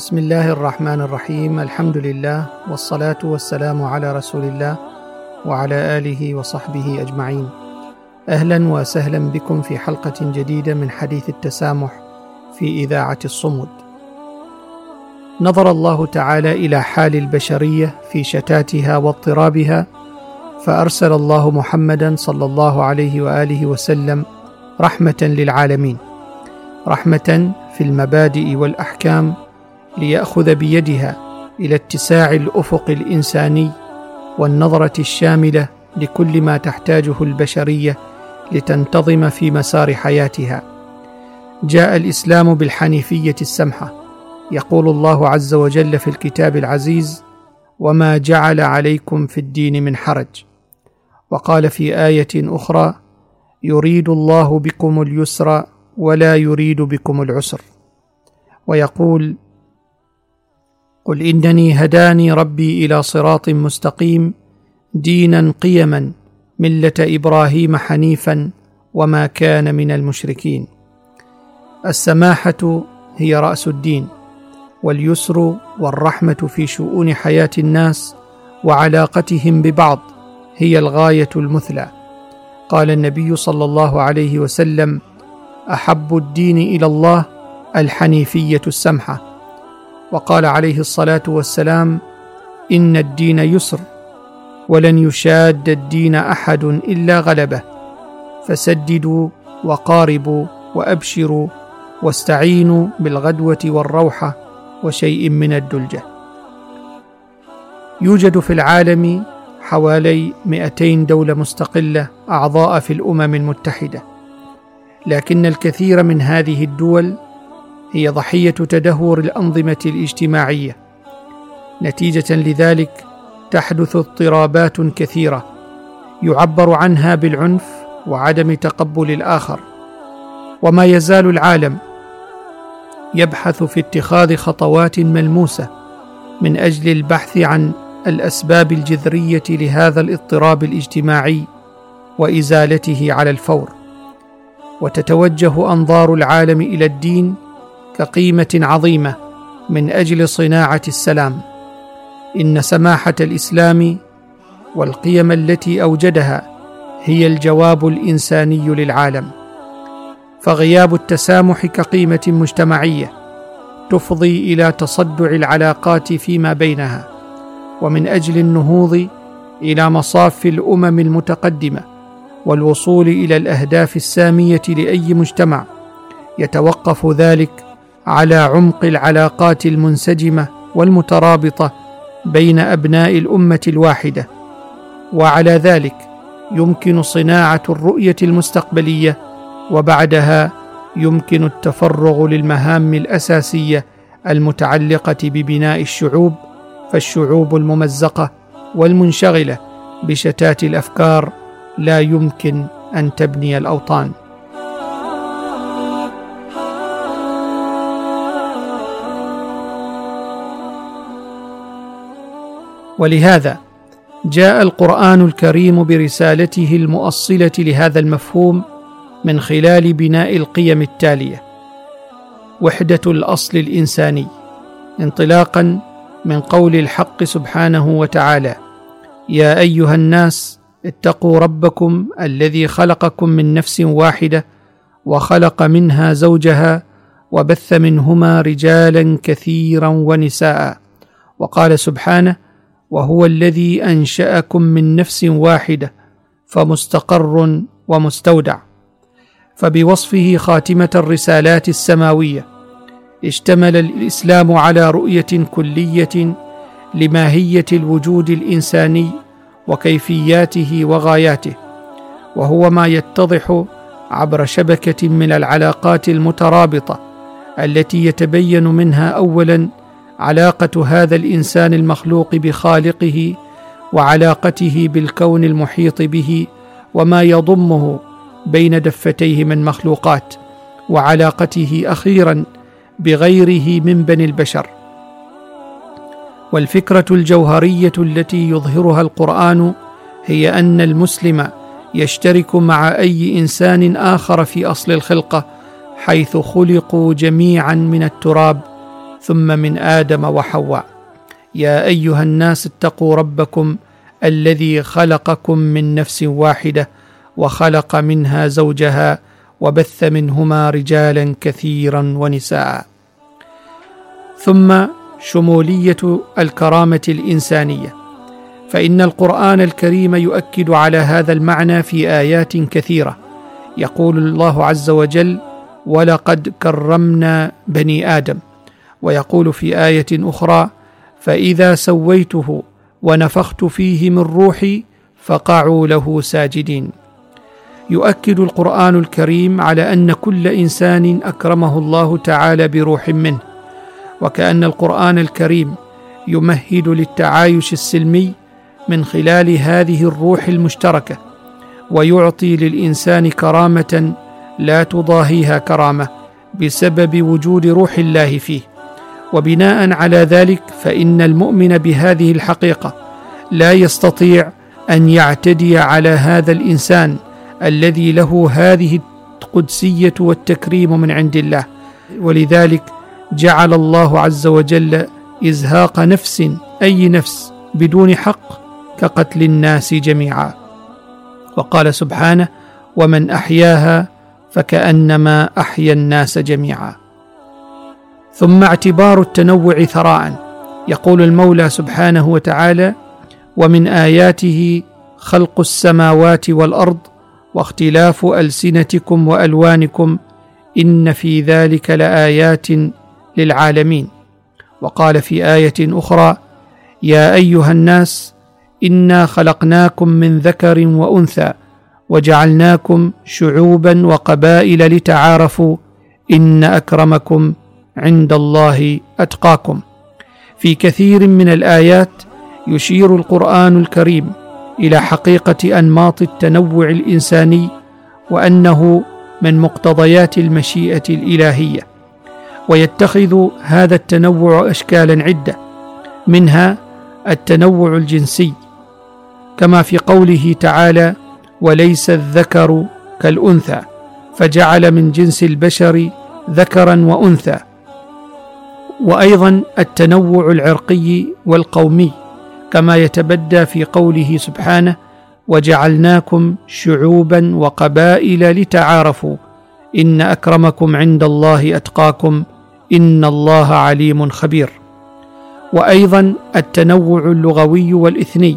بسم الله الرحمن الرحيم الحمد لله والصلاه والسلام على رسول الله وعلى اله وصحبه اجمعين أهلا وسهلا بكم في حلقه جديده من حديث التسامح في اذاعه الصمود نظر الله تعالى إلى حال البشريه في شتاتها واضطرابها فارسل الله محمدا صلى الله عليه واله وسلم رحمه للعالمين رحمه في المبادئ والاحكام ليأخذ بيدها إلى اتساع الأفق الإنساني والنظرة الشاملة لكل ما تحتاجه البشرية لتنتظم في مسار حياتها. جاء الإسلام بالحنيفية السمحة. يقول الله عز وجل في الكتاب العزيز وما جعل عليكم في الدين من حرج وقال في آية أخرى يريد الله بكم اليسر ولا يريد بكم العسر ويقول قل إنني هداني ربي إلى صراط مستقيم دينا قيما ملة إبراهيم حنيفا وما كان من المشركين. السماحة هي رأس الدين واليسر والرحمة في شؤون حياة الناس وعلاقتهم ببعض هي الغاية المثلى. قال النبي صلى الله عليه وسلم أحب الدين إلى الله الحنيفية السمحة. وقال عليه الصلاة والسلام إن الدين يسر ولن يشاد الدين أحد إلا غلبه. فسددوا وقاربوا وأبشروا واستعينوا بالغدوة والروحة وشيء من الدلجة. يوجد في العالم حوالي 200 دولة مستقلة أعضاء في الأمم المتحدة. لكن الكثير من هذه الدول هي ضحية تدهور الأنظمة الاجتماعية. نتيجة لذلك تحدث اضطرابات كثيرة يعبر عنها بالعنف وعدم تقبل الآخر. وما يزال العالم يبحث في اتخاذ خطوات ملموسة من أجل البحث عن الأسباب الجذرية لهذا الاضطراب الاجتماعي وإزالته على الفور. وتتوجه أنظار العالم إلى الدين كقيمه عظيمة من أجل صناعة السلام. إن سماحة الإسلام والقيم التي أوجدها هي الجواب الإنساني للعالم. فغياب التسامح كقيمة مجتمعية تفضي إلى تصدع العلاقات فيما بينها ومن أجل النهوض إلى مصاف الأمم المتقدمة والوصول إلى الأهداف السامية لأي مجتمع يتوقف ذلك على عمق العلاقات المنسجمة والمترابطة بين أبناء الأمة الواحدة. وعلى ذلك يمكن صناعة الرؤية المستقبلية وبعدها يمكن التفرغ للمهام الأساسية المتعلقة ببناء الشعوب فالشعوب الممزقة والمنشغلة بشتات الأفكار لا يمكن أن تبني الأوطان. ولهذا جاء القرآن الكريم برسالته المؤصلة لهذا المفهوم من خلال بناء القيم التالية. وحدة الأصل الإنساني انطلاقا من قول الحق سبحانه وتعالى يا أيها الناس اتقوا ربكم الذي خلقكم من نفس واحدة وخلق منها زوجها وبث منهما رجالا كثيرا ونساء. وقال سبحانه وهو الذي أنشأكم من نفس واحدة فمستقر ومستودع. فبوصفه خاتمة الرسالات السماوية اشتمل الإسلام على رؤية كلية لماهية الوجود الإنساني وكيفياته وغاياته وهو ما يتضح عبر شبكة من العلاقات المترابطة التي يتبين منها اولا علاقة هذا الإنسان المخلوق بخالقه وعلاقته بالكون المحيط به وما يضمه بين دفتيه من مخلوقات وعلاقته أخيرا بغيره من بني البشر. والفكرة الجوهرية التي يظهرها القرآن هي أن المسلم يشترك مع أي إنسان آخر في أصل الخلقة حيث خلقوا جميعا من التراب ثم من آدم وحواء. يا أيها الناس اتقوا ربكم الذي خلقكم من نفس واحدة وخلق منها زوجها وبث منهما رجالا كثيرا ونساء. ثم شمولية الكرامة الإنسانية. فإن القرآن الكريم يؤكد على هذا المعنى في آيات كثيرة. يقول الله عز وجل ولقد كرمنا بني آدم ويقول في آية أخرى فإذا سويته ونفخت فيه من روحي فقعوا له ساجدين. يؤكد القرآن الكريم على أن كل إنسان أكرمه الله تعالى بروح منه وكأن القرآن الكريم يمهد للتعايش السلمي من خلال هذه الروح المشتركة ويعطي للإنسان كرامة لا تضاهيها كرامة بسبب وجود روح الله فيه. وبناء على ذلك فإن المؤمن بهذه الحقيقة لا يستطيع أن يعتدي على هذا الإنسان الذي له هذه القدسية والتكريم من عند الله. ولذلك جعل الله عز وجل إزهاق نفس أي نفس بدون حق كقتل الناس جميعا. وقال سبحانه ومن أحياها فكأنما أحيا الناس جميعا. ثم اعتبار التنوع ثراء. يقول المولى سبحانه وتعالى ومن آياته خلق السماوات والأرض واختلاف ألسنتكم وألوانكم إن في ذلك لآيات للعالمين. وقال في آية أخرى يا أيها الناس إنا خلقناكم من ذكر وأنثى وجعلناكم شعوبا وقبائل لتعارفوا إن أكرمكم عند الله أتقاكم. في كثير من الآيات يشير القرآن الكريم إلى حقيقة أنماط التنوع الإنساني وأنه من مقتضيات المشيئة الإلهية ويتخذ هذا التنوع اشكالا عدة منها التنوع الجنسي كما في قوله تعالى وليس الذكر كالأنثى فجعل من جنس البشر ذكرا وأنثى وأيضا التنوع العرقي والقومي كما يتبدى في قوله سبحانه وجعلناكم شعوبا وقبائل لتعارفوا إن أكرمكم عند الله أتقاكم إن الله عليم خبير. وأيضا التنوع اللغوي والإثني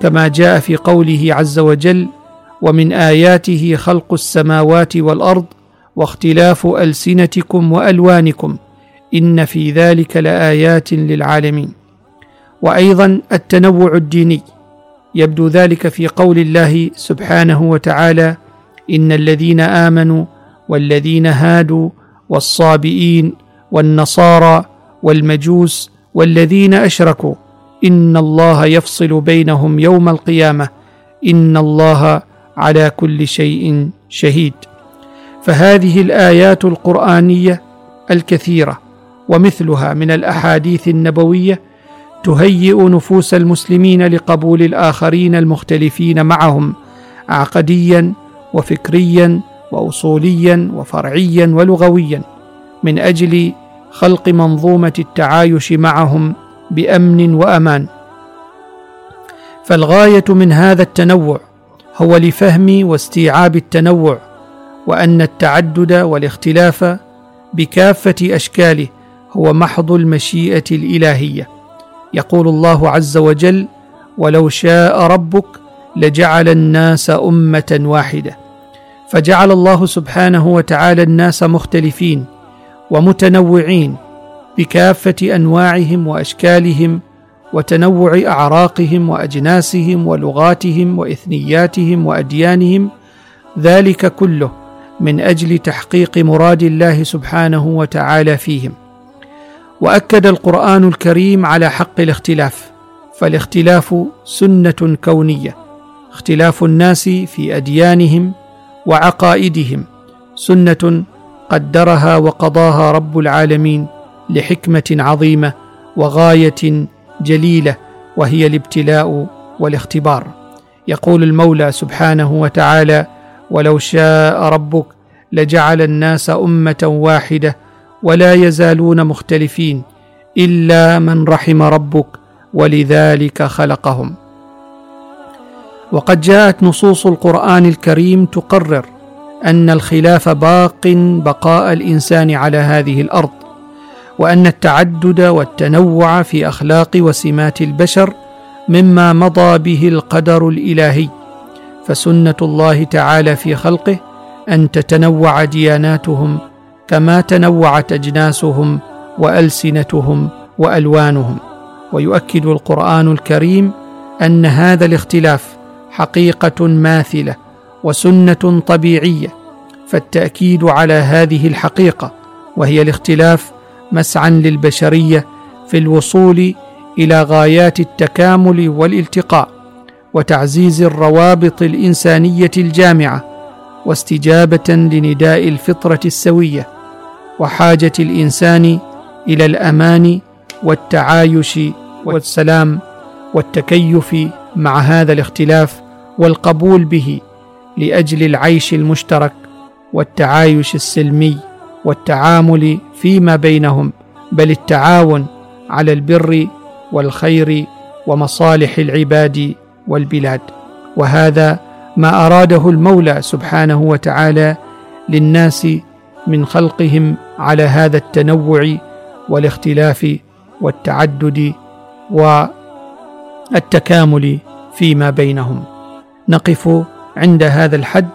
كما جاء في قوله عز وجل ومن آياته خلق السماوات والأرض واختلاف ألسنتكم وألوانكم. إن في ذلك لآيات للعالمين. وأيضا التنوع الديني. يبدو ذلك في قول الله سبحانه وتعالى إن الذين آمنوا والذين هادوا والصابئين والنصارى والمجوس والذين أشركوا إن الله يفصل بينهم يوم القيامة إن الله على كل شيء شهيد. فهذه الآيات القرآنية الكثيرة. ومثلها من الأحاديث النبوية تهيئ نفوس المسلمين لقبول الآخرين المختلفين معهم عقديا وفكريا واصوليا وفرعيا ولغويا من أجل خلق منظومة التعايش معهم بأمن وأمان. فالغاية من هذا التنوع هو لفهم واستيعاب التنوع وأن التعدد والاختلاف بكافة أشكاله هو محض المشيئة الإلهية. يقول الله عز وجل ولو شاء ربك لجعل الناس أمة واحدة فجعل الله سبحانه وتعالى الناس مختلفين ومتنوعين بكافة أنواعهم وأشكالهم وتنوع أعراقهم وأجناسهم ولغاتهم وإثنياتهم وأديانهم ذلك كله من أجل تحقيق مراد الله سبحانه وتعالى فيهم. وأكد القرآن الكريم على حق الاختلاف فالاختلاف سنة كونية اختلاف الناس في أديانهم وعقائدهم سنة قدرها وقضاها رب العالمين لحكمة عظيمة وغاية جليلة وهي الابتلاء والاختبار. يقول المولى سبحانه وتعالى ولو شاء ربك لجعل الناس أمة واحدة ولا يزالون مختلفين إلا من رحم ربك ولذلك خلقهم. وقد جاءت نصوص القرآن الكريم تقرر أن الخلاف باق بقاء الإنسان على هذه الأرض وأن التعدد والتنوع في أخلاق وسمات البشر مما مضى به القدر الإلهي. فسنة الله تعالى في خلقه أن تتنوع دياناتهم كما تنوعت أجناسهم وألسنتهم وألوانهم. ويؤكد القرآن الكريم أن هذا الاختلاف حقيقة ماثلة وسنة طبيعية فالتأكيد على هذه الحقيقة وهي الاختلاف مسعى للبشرية في الوصول إلى غايات التكامل والالتقاء وتعزيز الروابط الإنسانية الجامعة واستجابة لنداء الفطرة السوية. وحاجة الإنسان إلى الأمان والتعايش والسلام والتكيف مع هذا الاختلاف والقبول به لأجل العيش المشترك والتعايش السلمي والتعامل فيما بينهم بل التعاون على البر والخير ومصالح العباد والبلاد. وهذا ما أراده المولى سبحانه وتعالى للناس من خلقهم على هذا التنوع والاختلاف والتعدد والتكامل فيما بينهم. نقف عند هذا الحد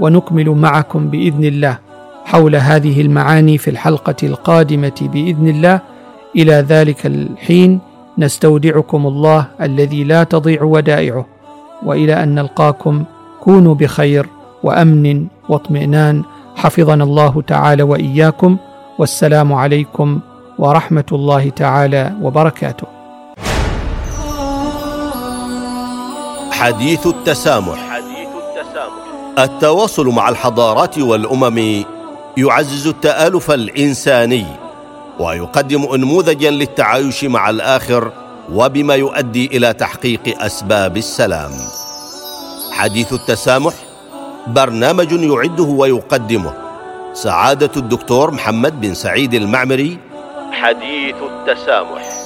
ونكمل معكم بإذن الله حول هذه المعاني في الحلقة القادمة بإذن الله. إلى ذلك الحين نستودعكم الله الذي لا تضيع ودائعه. وإلى أن نلقاكم كونوا بخير وأمن واطمئنان. حفظنا الله تعالى وإياكم والسلام عليكم ورحمة الله تعالى وبركاته. حديث التسامح. التواصل مع الحضارات والأمم يعزز التآلف الإنساني ويقدم انموذجا للتعايش مع الآخر وبما يؤدي إلى تحقيق أسباب السلام. حديث التسامح برنامج يعده ويقدمه. سعادة الدكتور محمد بن سعيد المعمري. حديث التسامح.